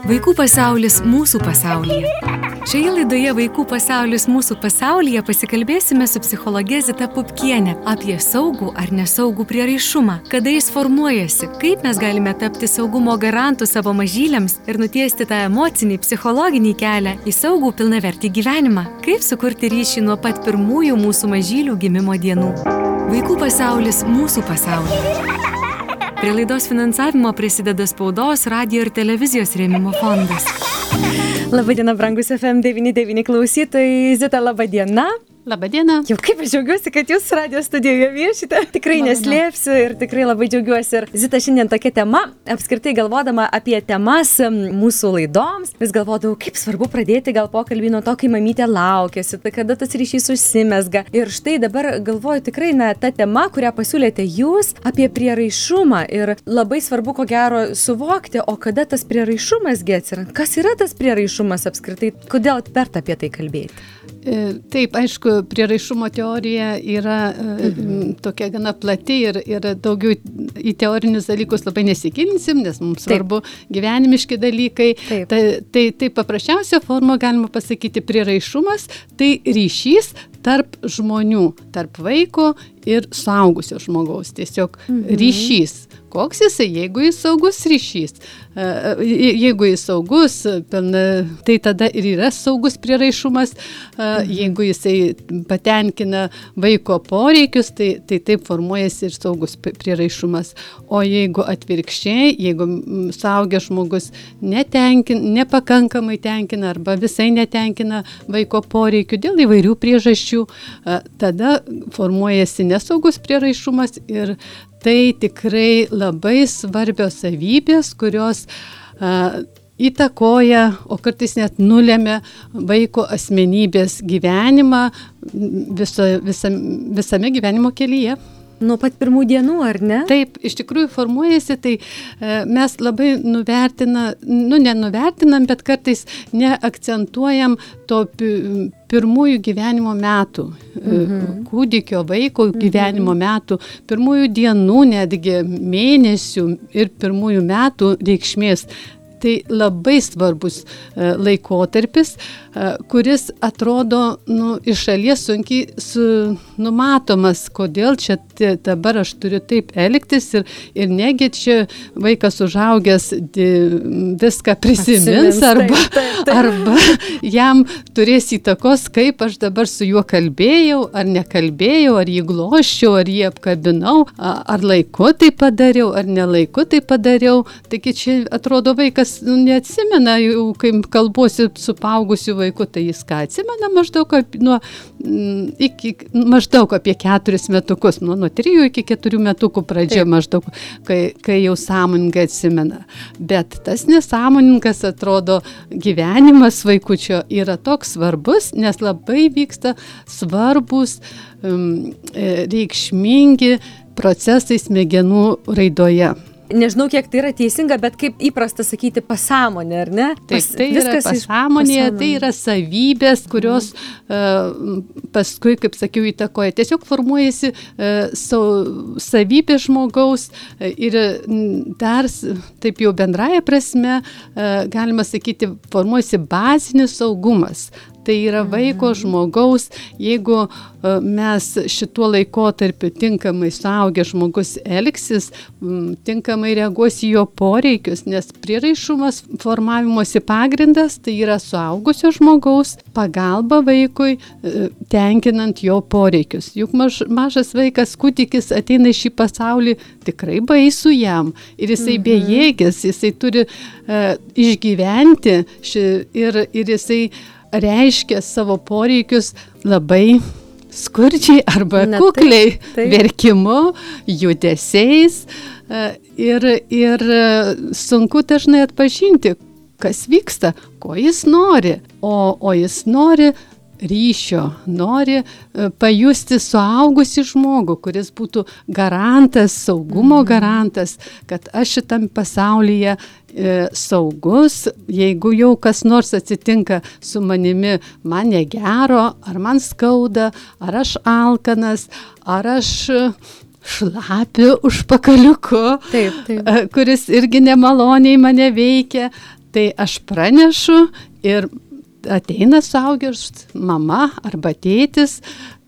Vaikų pasaulis mūsų pasaulyje. Šioje laidoje Vaikų pasaulis mūsų pasaulyje pasikalbėsime su psichologė Zita Pupkienė apie saugų ar nesaugų prieraišumą, kada jis formuojasi, kaip mes galime tapti saugumo garantų savo mažyliams ir nutiesti tą emocinį, psichologinį kelią į saugų pilnavertį gyvenimą, kaip sukurti ryšį nuo pat pirmųjų mūsų mažylių gimimo dienų. Vaikų pasaulis mūsų pasaulyje. Prie laidos finansavimo prisideda spaudos, radio ir televizijos rėmimo fondas. Labadiena, brangus FM99 klausytojai. Zita, labadiena. Labadiena. Jau kaip aš džiaugiuosi, kad jūs radio studijoje viešite. Tikrai Labadiena. neslėpsiu ir tikrai labai džiaugiuosi. Ir Zita, šiandien tokia tema, apskritai galvodama apie temas mūsų laidoms, vis galvodavau, kaip svarbu pradėti gal pokalbį nuo to, kai mamytė laukėsi, tai kada tas ryšys užsimesga. Ir štai dabar galvoju tikrai, na, ta tema, kurią pasiūlėte jūs apie prieraišumą. Ir labai svarbu, ko gero, suvokti, o kada tas prieraišumas atsiranda. Kas yra tas prieraišumas apskritai? Kodėl verta apie tai kalbėti? E, taip, aišku, prieraišumo teorija yra e, mhm. tokia gana plati ir, ir daugiau į teorinius dalykus labai nesigilinsim, nes mums Taip. svarbu gyvenimiški dalykai. Taip. Tai, tai, tai paprasčiausia forma galima pasakyti prieraišumas, tai ryšys tarp žmonių, tarp vaiko ir suaugusio žmogaus. Tiesiog mhm. ryšys. Koks jisai, jeigu jis saugus ryšys, e, e, jeigu jis saugus, tai tada ir yra saugus prieraišumas, e, mhm. jeigu jisai patenkina vaiko poreikius, tai, tai taip formuojasi ir saugus prieraišumas. O jeigu atvirkščiai, jeigu suaugęs žmogus netenkin, nepakankamai tenkina arba visai netenkina vaiko poreikių dėl įvairių priežasčių, tada formuojasi nesaugus prieraišumas ir tai tikrai labai svarbios savybės, kurios a, įtakoja, o kartais net nulėmė vaiko asmenybės gyvenimą viso, visa, visame gyvenimo kelyje. Nuo pat pirmų dienų, ar ne? Taip, iš tikrųjų formuojasi, tai e, mes labai nuvertinam, nu nenuvertinam, bet kartais neakcentuojam to pirmųjų gyvenimo metų, e, mhm. kūdikio vaiko mhm. gyvenimo metų, pirmųjų dienų, netgi mėnesių ir pirmųjų metų reikšmės. Tai labai svarbus e, laikotarpis, e, kuris atrodo nu, iš šalies sunkiai su, numatomas, kodėl čia dabar aš turiu taip elgtis ir, ir negi čia vaikas užaugęs viską prisimins arba, arba jam turės įtakos, kaip aš dabar su juo kalbėjau, ar nekalbėjau, ar jį gloščiau, ar jį apkabinau, ar laiku tai padariau, ar nelaiku tai padariau. Taigi čia atrodo vaikas vaikas nu, neatsimena, jau kai kalbuosi su paaugusiu vaiku, tai jis ką atsimena maždaug, ap, nuo, mm, iki, maždaug apie keturis metukus, nuo, nuo trijų iki keturių metukų pradžia Taip. maždaug, kai, kai jau sąmoningai atsimena. Bet tas nesąmoningas atrodo gyvenimas vaikučio yra toks svarbus, nes labai vyksta svarbus, um, reikšmingi procesai smegenų raidoje nežinau, kiek tai yra teisinga, bet kaip įprasta sakyti pasąmonė, ar ne? Pas, Taip, tai yra pasąmonė, tai yra savybės, kurios uh, paskui, kaip sakiau, įtakoja. Tiesiog formuojasi uh, sau, savybė žmogaus uh, ir dar, taip jau bendraja prasme, uh, galima sakyti, formuojasi bazinis saugumas. Tai yra vaiko žmogaus, jeigu e, mes šituo laikotarpiu tinkamai suaugęs žmogus elgsis, tinkamai reaguos į jo poreikius, nes prieraišumas formavimosi pagrindas tai yra suaugusio žmogaus pagalba vaikui e, tenkinant jo poreikius. Juk maž, mažas vaikas, kūdikis ateina į šį pasaulį tikrai baisu jam ir jisai mhm. bejėgis, jisai turi uh, išgyventi ši, ir, ir jisai reiškia savo poreikius labai skurdžiai arba Na, kukliai, taip, taip. verkimu, judesiais e, ir, ir sunku dažnai atpažinti, kas vyksta, ko jis nori. O, o jis nori ryšio, nori e, pajusti suaugusi žmogų, kuris būtų garantas, saugumo mhm. garantas, kad aš šitam pasaulyje e, saugus, jeigu jau kas nors atsitinka su manimi, man negero, ar man skauda, ar aš alkanas, ar aš šlapiu už pakaliuku, taip, taip. E, kuris irgi nemaloniai mane veikia, tai aš pranešu ir ateina suaugęs mama arba tėtis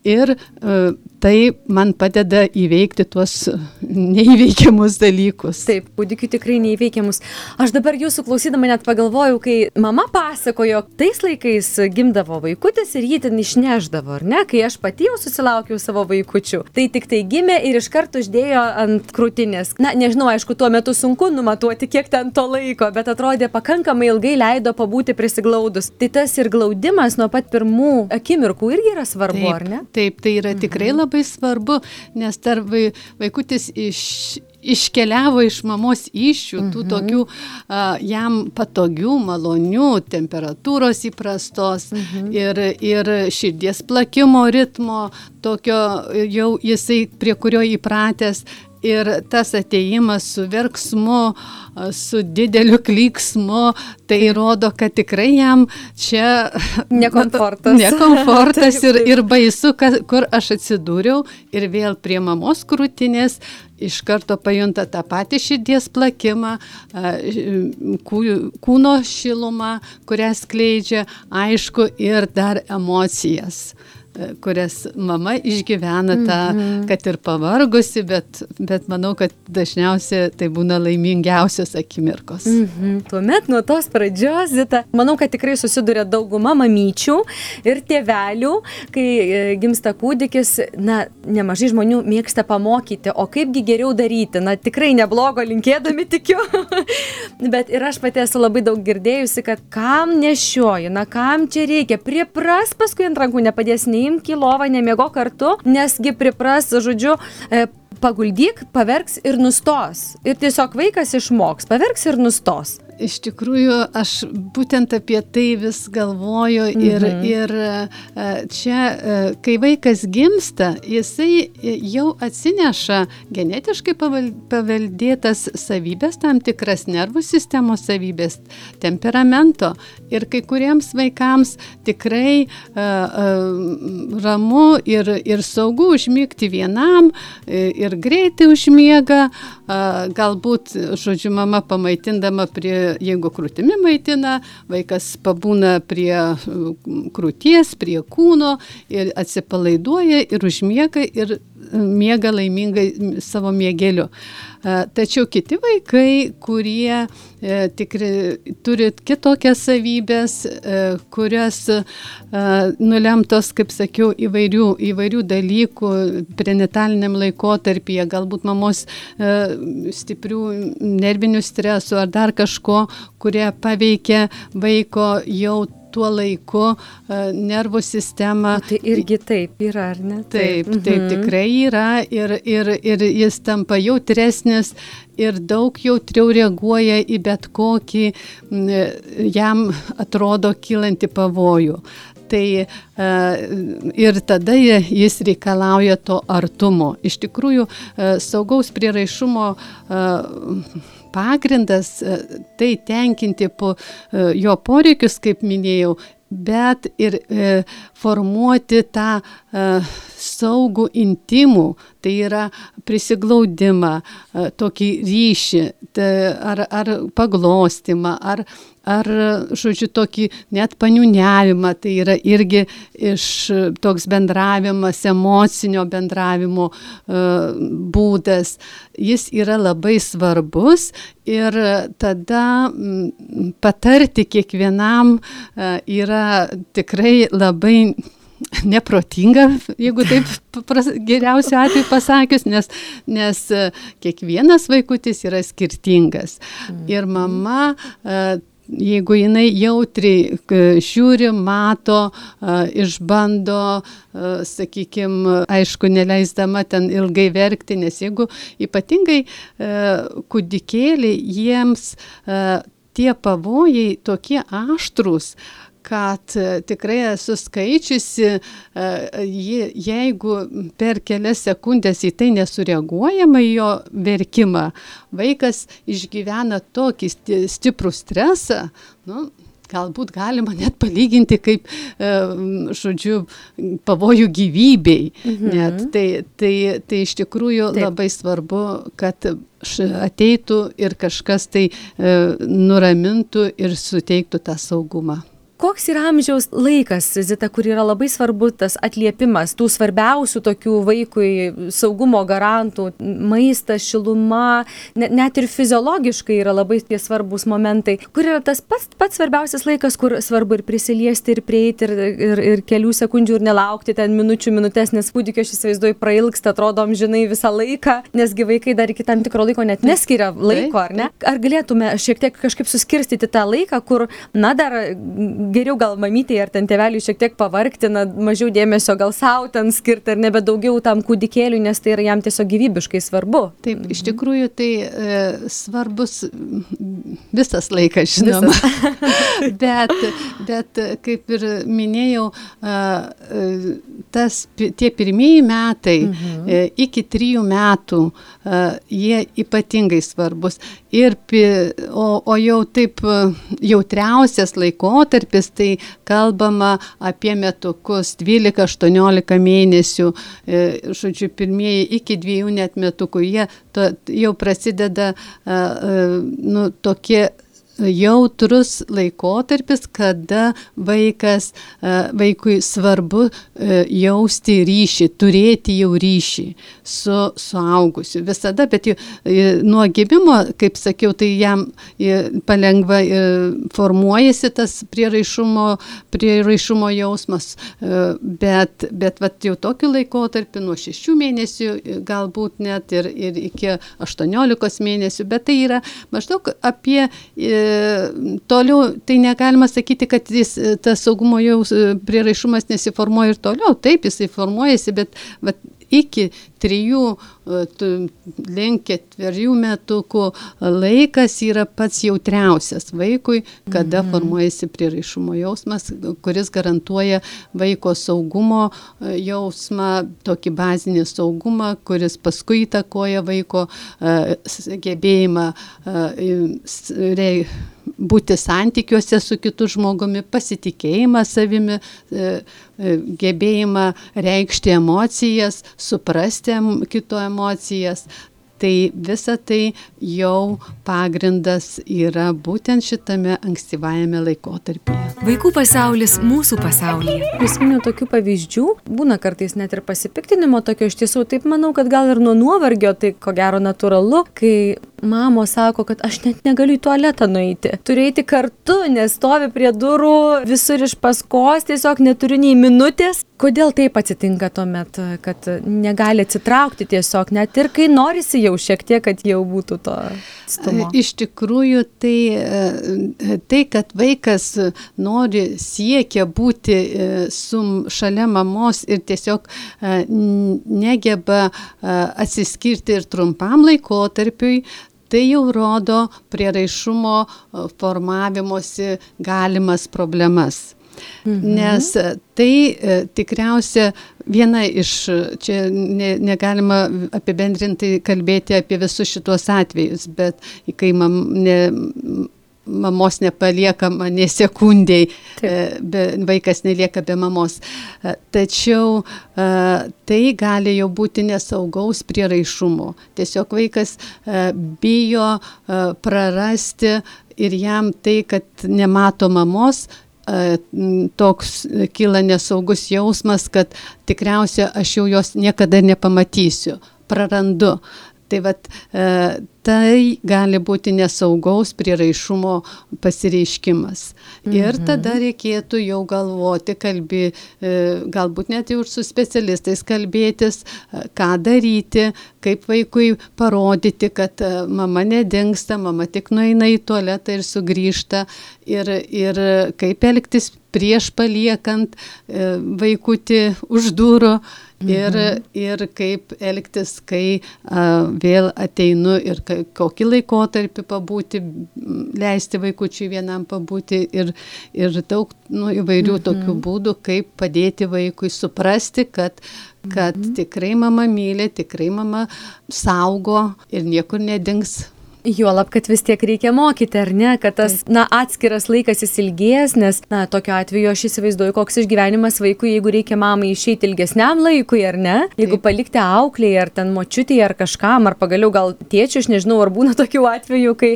ir uh, tai man padeda įveikti tuos neįveikiamus dalykus. Taip, kūdikiu tikrai neįveikiamus. Aš dabar jūsų klausydama net pagalvojau, kai mama pasakojo, tais laikais gimdavo vaikutis ir jį ten išneždavo, ar ne, kai aš pati jau susilaukiau savo vaikučių. Tai tik tai gimė ir iš karto uždėjo ant krūtinės. Na, nežinau, aišku, tuo metu sunku numatuoti, kiek ten to laiko, bet atrodė pakankamai ilgai leido pabūti prisiglaudus. Tai tas ir glaudimas nuo pat pirmų akimirkų irgi yra svarbu, taip, ar ne? Taip, tai yra tikrai mhm. labai labai svarbu, nes dar vaikutis iš, iškeliavo iš mamos iššių, tų mhm. tokių a, jam patogių, malonių, temperatūros įprastos mhm. ir, ir širdies plakimo ritmo, tokio jau jisai prie kurio įpratęs ir tas ateimas su verksmu, su dideliu klyksmu, tai rodo, kad tikrai jam čia nekomfortas. nekomfortas ir, ir baisu, kad, kur aš atsidūriau ir vėl prie mamos krūtinės iš karto pajunta tą patį širdies plakimą, kūno šilumą, kurią skleidžia, aišku, ir dar emocijas. Kurias mama išgyvena tą, mm -hmm. kad ir pavargusi, bet, bet manau, kad dažniausiai tai būna laimingiausios akimirkos. Mm -hmm. Tuomet nuo tos pradžios, Zita, manau, kad tikrai susiduria dauguma mamyčių ir tėvelių, kai e, gimsta kūdikis, na, nemažai žmonių mėgsta pamokyti, o kaipgi geriau daryti, na, tikrai neblogo linkėdami tikiu, bet ir aš pati esu labai daug girdėjusi, kad kam nešioji, na, kam čia reikia, pripras paskui ant rankų nepadės nei neimk į lovą, nemiego kartu, nesgi pripras, žodžiu, e, paguldyk, paverks ir nustos. Ir tiesiog vaikas išmoks, paverks ir nustos. Iš tikrųjų, aš būtent apie tai vis galvoju ir, mhm. ir e, čia, e, kai vaikas gimsta, jisai jau atsineša genetiškai paveldėtas savybės, tam tikras nervų sistemos savybės, temperamento. Ir kai kuriems vaikams tikrai uh, uh, ramu ir, ir saugu užmygti vienam ir greitai užmiega, uh, galbūt, žodžiu, mama pamaitindama prie jeigu krūtimi maitina, vaikas pabūna prie krūties, prie kūno ir atsipalaiduoja ir užmiega ir miega laimingai savo miegeliu. Tačiau kiti vaikai, kurie e, tikri, turi kitokias savybės, e, kurias e, nulemtos, kaip sakiau, įvairių, įvairių dalykų prenataliniam laikotarpyje, galbūt mamos stiprių nervinių stresų ar dar kažko, kurie paveikia vaiko jau tuo laiku e, nervų sistemą. Tai irgi taip yra, ar ne? Taip, taip, taip mhm. tikrai yra ir, ir, ir jis tampa jautresnis ir daug jautriau reaguoja į bet kokį jam atrodo kylanti pavojų. Tai uh, ir tada jis reikalauja to artumo. Iš tikrųjų, uh, saugaus prieraišumo uh, pagrindas e, tai tenkinti po e, jo poreikius, kaip minėjau, bet ir e, formuoti tą e, saugų intimų, tai yra prisiglaudimą, e, tokį ryšį, tai ar, ar paglostimą, ar, ar, žodžiu, tokį net paniuniavimą, tai yra irgi iš toks bendravimas, emocinio bendravimo uh, būdas. Jis yra labai svarbus ir tada patarti kiekvienam uh, yra tikrai labai neprotinga, jeigu taip geriausiu atveju pasakius, nes, nes kiekvienas vaikutis yra skirtingas. Mhm. Ir mama jeigu jinai jautriai žiūri, mato, išbando, sakykime, aišku, neleisdama ten ilgai verkti, nes jeigu ypatingai kūdikėliai jiems tie pavojai tokie aštrus, kad e, tikrai esu skaičiusi, e, jeigu per kelias sekundės į tai nesureaguojama į jo verkimą, vaikas išgyvena tokį stiprų stresą, nu, galbūt galima net palyginti kaip, e, žodžiu, pavojų gyvybei. Mhm. Net. Tai, tai, tai iš tikrųjų Taip. labai svarbu, kad ateitų ir kažkas tai nuramintų ir suteiktų tą saugumą koks yra amžiaus laikas zita kur yra labai svarbu tas atliepimas tų svarbiausių tokių vaikui saugumo garantų? Maistas šiluma ne net ir fiziologiškai yra labai tie svarbūs momentai. Kur yra tas pats pats svarbiausias laikas kur svarbu ir prisiliesti ir prieiti ir ir ir kelių sekundžių ir nelaukti ten minučių minutes nes kūdikio aš įsivaizduoju prailgsta atrodo amžinai visą laiką nes gi vaikai dar iki tam tikro laiko net neskiria laiko ar ne? Ar galėtume šiek tiek kažkaip suskirstyti tą laiką kur na dar geriau gal mamytei ar ten tėveliui šiek tiek pavargti, na, mažiau dėmesio gal savo ten skirti, ar nebe daugiau tam kūdikėliui, nes tai yra jam tiesiog gyvybiškai svarbu. Taip, iš tikrųjų tai e, svarbus visas laikas, žinoma. Visas. bet, bet, kaip ir minėjau, e, tas, tie pirmieji metai mhm. e, iki trijų metų, e, jie ypatingai svarbus. Ir, o, o jau taip e, jautriausias laikotarpis, metais tai kalbama apie metukus 12-18 mėnesių, e, žodžiu, pirmieji iki dviejų net metukų, jie to, jau prasideda nu, tokie jautrus laikotarpis, kada vaikas, e, vaikui svarbu e, jausti ryšį, turėti jau ryšį su suaugusiu. Visada, bet jau, e, nuo gimimo, kaip sakiau, tai jam palengva formuojasi tas prieraišumo, prieraišumo jausmas, bet, bet vat, jau tokiu laikotarpiu, nuo šešių mėnesių, galbūt net ir, ir iki 18 mėnesių, bet tai yra maždaug apie toliau tai negalima sakyti, kad jis, tas saugumo jaus prieraišumas nesiformuoja ir toliau. Taip, jisai formuojasi, bet vat, iki trijų, e, link ketverių metukų laikas yra pats jautriausias vaikui, kada mhm. formuojasi prieraišumo jausmas, kuris garantuoja vaiko saugumo e, jausmą, tokį bazinį saugumą, kuris paskui įtakoja vaiko e, gebėjimą būti santykiuose su kitu žmogumi, pasitikėjimą savimi, gebėjimą reikšti emocijas, suprasti kito emocijas. Tai visa tai jau pagrindas yra būtent šitame ankstyvajame laikotarpyje. Vaikų pasaulis mūsų pasaulyje. Prisiminiau tokių pavyzdžių, būna kartais net ir pasipiktinimo tokio iš tiesų, taip manau, kad gal ir nuo nuovargio, tai ko gero natūralu, kai mamos sako, kad aš net negaliu į tualetą nueiti. Turiu eiti kartu, nes stovi prie durų, visur iš paskos, tiesiog neturiu nei minutės. Kodėl taip atsitinka tuomet, kad negali atsitraukti tiesiog, net ir kai norisi jau šiek tiek, kad jau būtų to stumo? Iš tikrųjų, tai, e, tai kad vaikas nori, siekia būti e, su šalia mamos ir tiesiog e, negeba atsiskirti ir trumpam laikotarpiui, tai jau rodo prieraišumo formavimosi galimas problemas. Mhm. Nes tai e, tikriausia viena iš, čia ne, negalima apibendrintai kalbėti apie visus šituos atvejus, bet kai mam, ne, mamos nepaliekama ne sekundėjai, e, be, vaikas nelieka be mamos. E, tačiau e, tai gali jau būti nesaugaus prieraišumo. Tiesiog vaikas bijo prarasti ir jam tai, kad nemato mamos, toks kyla nesaugus jausmas, kad tikriausiai aš jau jos niekada nepamatysiu, prarandu. Tai vat, e, tai gali būti nesaugaus prieraišumo pasireiškimas. Mhm. Ir tada reikėtų jau galvoti, kalbė, e, galbūt net jau ir su specialistais kalbėtis, e, ką daryti, kaip vaikui parodyti, kad mama nedingsta, mama tik nueina į tualetą ir sugrįžta. Ir, ir kaip elgtis prieš paliekant vaikutį už durų ir, mhm. ir kaip elgtis, kai a, vėl ateinu ir ka, kokį laikotarpį pabūti, leisti vaikučiui vienam pabūti ir, ir daug nu, įvairių mhm. tokių būdų, kaip padėti vaikui suprasti, kad, kad mhm. tikrai mama myli, tikrai mama saugo ir niekur nedings Juolab, kad vis tiek reikia mokyti, ar ne, kad tas, na, atskiras laikas jis ilgės, nes, na, tokiu atveju aš įsivaizduoju, koks išgyvenimas vaikui, jeigu reikia mamai išeiti ilgesniam laikui, ar ne, jeigu palikti auklėje, ar ten močiutėje, ar kažkam, ar pagaliau gal tėčiui, aš nežinau, ar būna tokių atvejų, kai,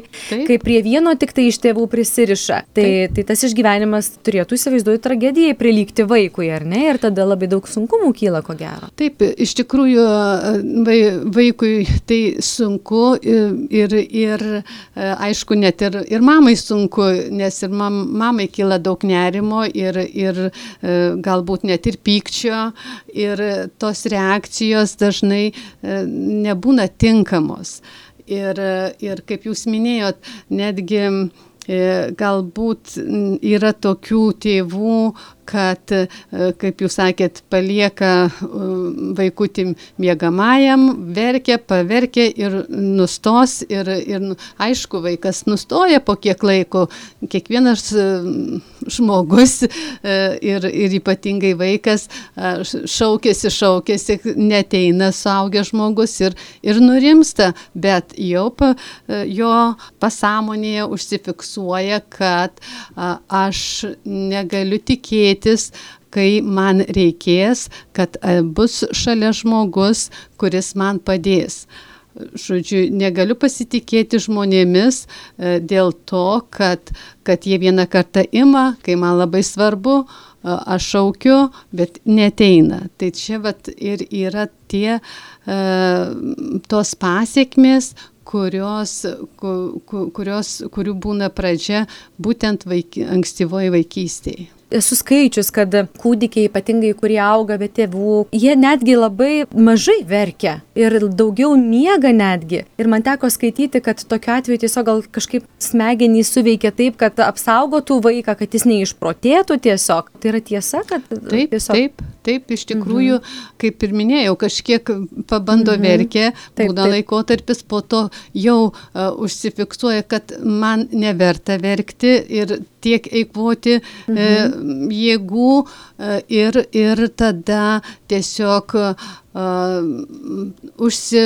kai prie vieno tik tai iš tėvų prisiriša. Tai, tai tas išgyvenimas turėtų įsivaizduoti tragedijai prilygti vaikui, ar ne, ir tada labai daug sunkumų kyla, ko gero. Taip, iš tikrųjų, vaikui tai sunku ir, ir aišku, net ir, ir mamai sunku, nes ir mam, mamai kyla daug nerimo ir, ir galbūt net ir pykčio ir tos reakcijos dažnai nebūna tinkamos. Ir, ir kaip jūs minėjot, netgi galbūt yra tokių tėvų, kad, e, kaip jūs sakėt, palieka e, vaikutį mėgamajam, verkia, paverkia ir nustos. Ir, ir nu, aišku, vaikas nustoja po kiek laiko. Kiekvienas e, žmogus ir, ir ypatingai vaikas šaukėsi, šaukėsi, neteina suaugęs žmogus ir, ir nurimsta, bet jau pa, jo pasąmonėje užsifiksuoja, kad aš negaliu tikėti tikėtis, kai man reikės, kad e, bus šalia žmogus, kuris man padės. Žodžiu, negaliu pasitikėti žmonėmis e, dėl to, kad, kad jie vieną kartą ima, kai man labai svarbu, e, aš šaukiu, bet neteina. Tai čia vat ir yra tie tos pasiekmes, kurios, kurios, kurių būna pradžia būtent vaiki, ankstyvoji vaikystėje esu skaičius, kad kūdikiai, ypatingai kurie auga be tėvų, jie netgi labai mažai verkia ir daugiau miega netgi. Ir man teko skaityti, kad tokiu atveju tiesiog gal kažkaip smegenys suveikia taip, kad apsaugotų vaiką, kad jis neišprotėtų tiesiog. Tai yra tiesa, kad taip, tiesiog... Taip, taip, iš tikrųjų, mhm. kaip ir minėjau, kažkiek pabando mhm. verkė, būna laikotarpis, po to jau uh, užsifiksuoja, kad man neverta verkti ir tiek eikvoti mhm. e, jėgų e, ir, ir tada tiesiog užsi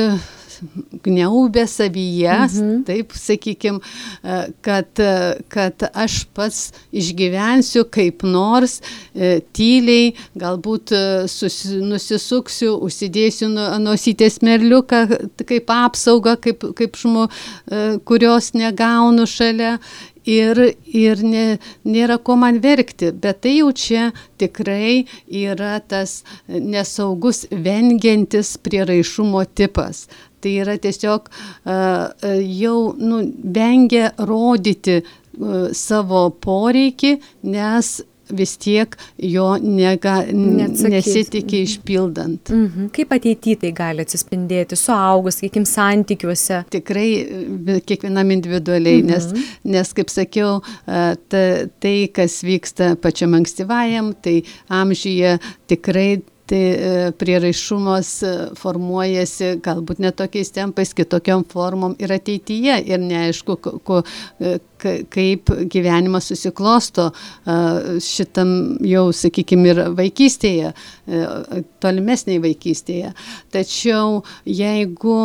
gniaubė savyje, mhm. taip sakykime, kad, kad aš pats išgyvensiu kaip nors e, tyliai, galbūt e, susi, nusisuksiu, užsidėsiu nosytės merliuką kaip apsaugą, kaip, kaip žmo, e, kurios negaunu šalia ir, ir ne, nėra ko man verkti, bet tai jau čia tikrai yra tas nesaugus vengiantis prieraišumo tipas. Tai yra tiesiog uh, jau nu, vengia rodyti savo poreikį, nes vis tiek jo nega, nesitikė išpildant. Mhm. Kaip ateityje tai gali atsispindėti, suaugus, sakykim, santykiuose? Tikrai kiekvienam individualiai, mhm. nes, nes, kaip sakiau, ta, tai, kas vyksta pačiam ankstyvajam, tai amžyje tikrai tai e, prieraišumas e, formuojasi galbūt ne tokiais tempais, kitokiam formom ir ateityje ir neaišku, ko, e, kaip gyvenimas susiklosto šitam jau, sakykime, ir vaikystėje, tolimesnėje vaikystėje. Tačiau jeigu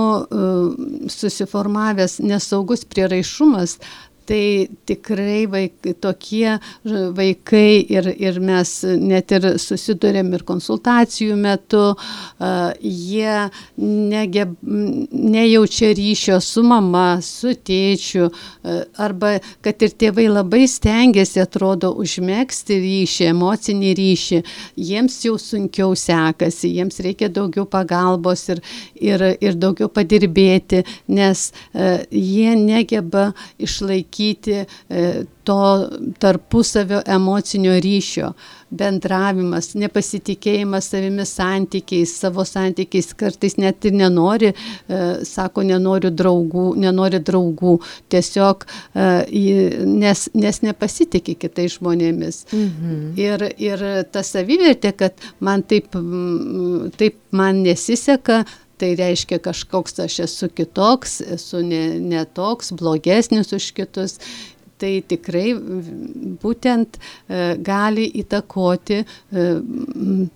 susiformavęs nesaugus prieraišumas, tai tikrai vaik, tokie vaikai ir, ir mes net ir susidurėm ir konsultacijų metu, uh, jie negeb, nejaučia ryšio su mama, su tėčiu, uh, arba kad ir tėvai labai stengiasi, atrodo, užmėgsti ryšį, emocinį ryšį, jiems jau sunkiau sekasi, jiems reikia daugiau pagalbos ir, ir, ir daugiau padirbėti, nes uh, jie negeba išlaikyti išlaikyti e, to tarpusavio emocinio ryšio, bendravimas, nepasitikėjimas savimi santykiais, savo santykiais, kartais net ir nenori, e, sako, nenoriu draugų, nenori draugų, tiesiog e, nes, nes nepasitikė kitais žmonėmis. Mhm. Ir, ir ta savivertė, kad man taip, taip man nesiseka, Tai reiškia kažkoks aš esu kitoks, esu ne, ne toks, blogesnis už kitus. tai tikrai būtent gali įtakoti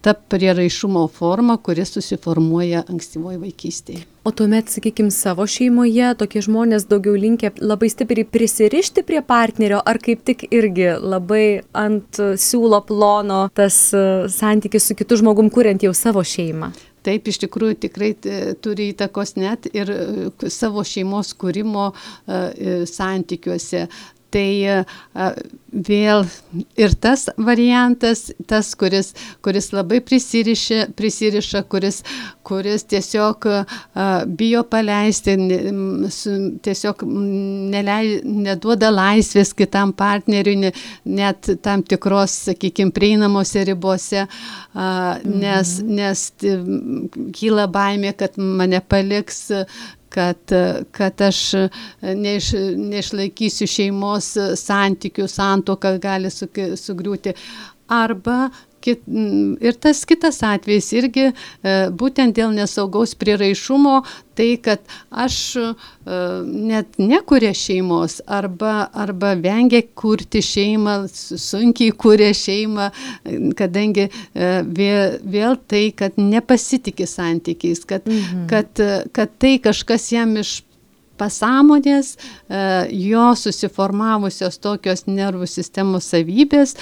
ta prieraišumo forma, kuris susiformuoja ankstyvoje vaikystėje. O tuomet, sakykime, savo šeimoje tokie žmonės daugiau linkia labai stipriai prisirišti prie partnerio, ar kaip tik irgi labai ant siūlo plono tas santykis su kitu žmogum, kuriant jau savo šeimą? Taip, iš tikrųjų tikrai turi įtakos net ir savo šeimos kūrimo santykiuose tai vėl ir tas variantas, tas, kuris, kuris labai prisiriša, prisiriša kuris, kuris tiesiog bijo paleisti, tiesiog nelei, neduoda laisvės kitam partneriui, net tam tikros, sakykime, prieinamose ribose, nes, mhm. nes kyla baimė, kad mane paliks kad, kad aš neiš, neišlaikysiu šeimos santykių, santoka gali sugriūti. Arba Kit, ir tas kitas atvejis irgi e, būtent dėl nesaugaus priraišumo, tai kad aš e, net nekuria šeimos arba, arba vengia kurti šeimą, sunkiai kuria šeimą, kadangi e, vėl, vėl tai, kad nepasitikė santykiais, kad, mhm. kad, kad tai kažkas jam iš pasąmonės, jo susiformavusios tokios nervų sistemos savybės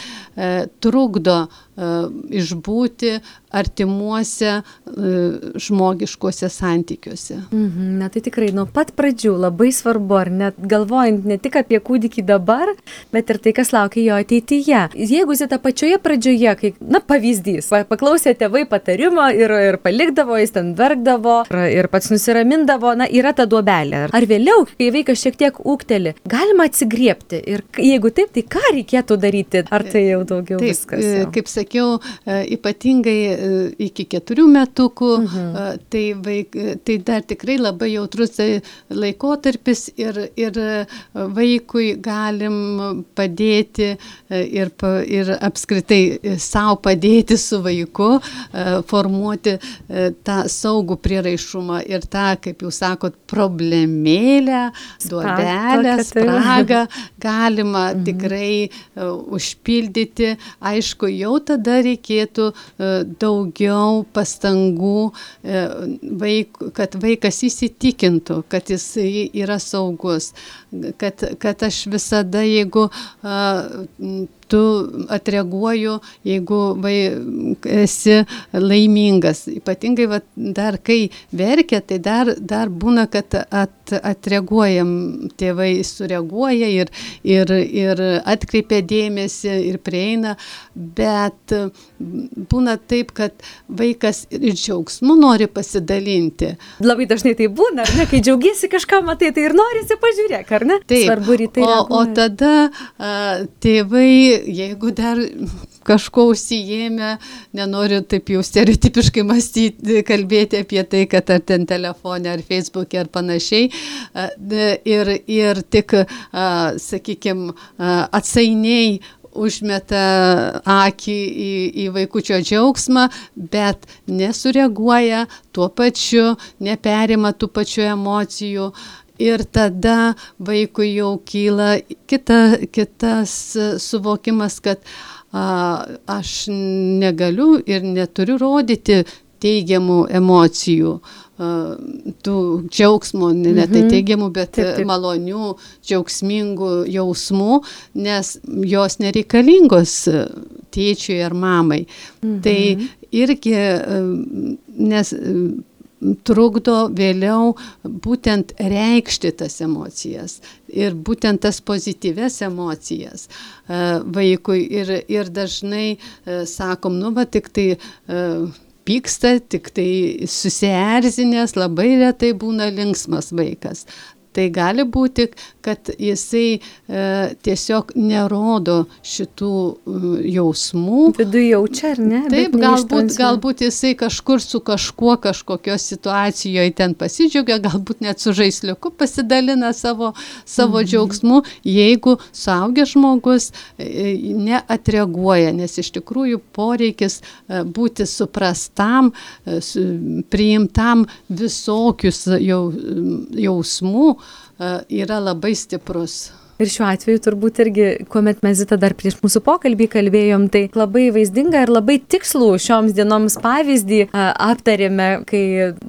trukdo išbūti artimuose žmogiškuose santykiuose. Mhm, na tai tikrai nuo pat pradžių labai svarbu, ar net galvojant ne tik apie kūdikį dabar, bet ir tai, kas laukia jo ateityje. Jeigu zita pačioje pradžioje, kai, na pavyzdys, paklausė tėvai patarimo ir, ir palikdavo, jis ten verkdavo ir, ir pats nusiramindavo, na yra ta duobelė. Ar vėliau, kai vaikas šiek tiek ūkteli, galima atsigriepti ir jeigu taip, tai ką reikėtų daryti? Ar tai jau daugiau taip, viskas? Jau? Kaip sakiau, sakiau, e, ypatingai e, iki keturių metukų, mhm. tai, vaik, tai dar tikrai labai jautrus laikotarpis ir, ir vaikui galim padėti ir, ir apskritai savo padėti su vaiku, formuoti tą saugų prieraišumą ir tą, kaip jūs sakot, problemėlę, duobelę, spragą galima mhm. tikrai užpildyti. Aišku, jau tada tada reikėtų e, daugiau pastangų, e, vaik, kad vaikas įsitikintų, kad jis yra saugus, kad, kad aš visada, jeigu tu atreaguoju, jeigu vai, esi laimingas. Ypatingai va, dar kai verkia, tai dar, dar būna, kad at, atreaguojam, tėvai sureaguoja ir, ir, ir atkreipia dėmesį ir prieina, bet būna taip, kad vaikas ir džiaugsmu nori pasidalinti. Labai dažnai tai būna, ar ne, kai džiaugiasi kažką matai, tai ir norisi pažiūrėk, ar ne? Taip. Svarbu rytai. O, o tada a, tėvai jeigu dar kažko užsijėmę, nenoriu taip jau stereotipiškai mąstyti, kalbėti apie tai, kad ar ten telefonė, ar Facebook'e, ar panašiai, ir, ir tik, sakykime, atsainiai užmeta akį į, į vaikučio džiaugsmą, bet nesureaguoja tuo pačiu, neperima tų pačių emocijų ir tada vaikui jau kyla kita, kitas suvokimas, kad a, aš negaliu ir neturiu rodyti teigiamų emocijų, a, tų džiaugsmų, ne tai mhm. teigiamų, bet taip, taip. malonių, džiaugsmingų jausmų, nes jos nereikalingos tėčiui ar mamai. Mhm. Tai irgi, nes trukdo vėliau būtent reikšti tas emocijas ir būtent tas pozityves emocijas e, vaikui. Ir, ir dažnai e, sakom, nu va tik tai e, pyksta, tik tai susierzinęs, labai retai būna linksmas vaikas tai gali būti, kad jisai e, tiesiog nerodo šitų e, jausmų. Viduje jaučia, ar ne? Taip, galbūt, galbūt jisai kažkur su kažkuo kažkokios situacijoje ten pasidžiaugia, galbūt net su žaisliuku pasidalina savo, savo mhm. džiaugsmu, jeigu suaugęs žmogus e, neatreaguoja, nes iš tikrųjų poreikis e, būti suprastam, priimtam visokius jau, jausmų, yra labai stiprus. Ir šiuo atveju turbūt irgi, kuomet mes zita dar prieš mūsų pokalbį kalbėjom, tai labai vaizdinga ir labai tikslų šioms dienoms pavyzdį aptarėme, kai,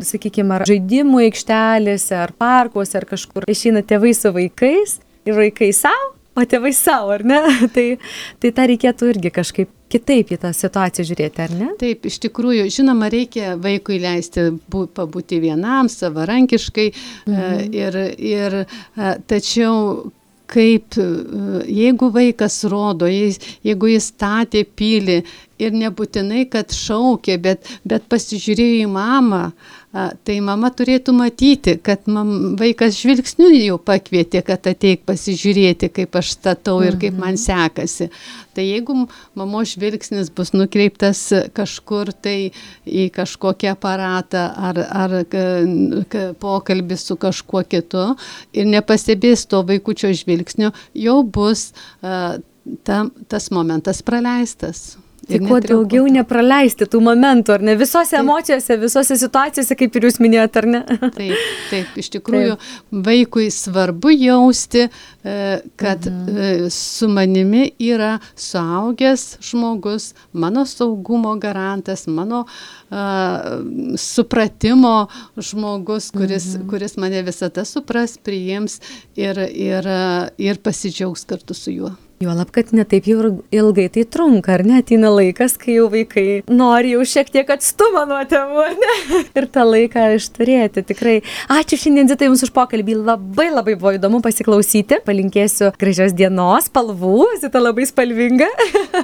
sakykime, ar žaidimų aikštelėse, ar parkuose, ar kažkur išeina tėvai su vaikais ir vaikai savo, o tėvai savo, ar ne? tai, tai tą reikėtų irgi kažkaip kitaip į tą situaciją žiūrėti, ar ne? Taip, iš tikrųjų, žinoma, reikia vaikui leisti bū, pabūti vienam, savarankiškai. Mhm. Ir, ir, tačiau kaip jeigu vaikas rodo, jeigu jis statė pilį ir nebūtinai, kad šaukė, bet, bet pasižiūrėjo į mamą, tai mama turėtų matyti, kad mam, vaikas žvilgsniu jau pakvietė, kad ateik pasižiūrėti, kaip aš statau ir kaip man mhm. sekasi. Tai jeigu mamo žvilgsnis bus nukreiptas kažkur tai į kažkokį aparatą ar, ar pokalbį su kažkuo kitu ir nepastebės to vaikučio žvilgsnio, jau bus uh, ta, tas momentas praleistas. Tai kuo daugiau nepraleisti tų momentų, ar ne? Visose taip. emocijose, visose situacijose, kaip ir jūs minėjote, ar ne? Taip, taip, iš tikrųjų taip. vaikui svarbu jausti, e, kad mhm. E, su manimi yra suaugęs žmogus, mano saugumo garantas, mano uh, supratimo žmogus, kuris, mhm. kuris mane visada supras, priims ir, ir, ir pasidžiaugs kartu su juo. Juolab, kad netaip jau ilgai tai trunka, ar ne? Ateina laikas, kai jau vaikai nori jau šiek tiek atstumą nuo tėvų, ar ne? Ir tą laiką išturėti. Tikrai. Ačiū šiandien, Zita, Jums už pokalbį. Labai labai buvo įdomu pasiklausyti. Palinkėsiu gražios dienos, spalvų. Zita labai spalvinga.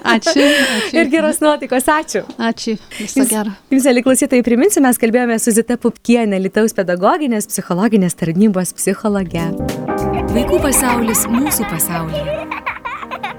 Ačiū. ačiū. Ir geros nuotaikos. Ačiū. Ačiū. Viso gero. Jums, mėly klausytojai, priminsiu, mes kalbėjome su Zita Pupkienė, Lietuvos pedagoginės psichologinės tarnybos psichologė. Vaikų pasaulis mūsų pasaulyje.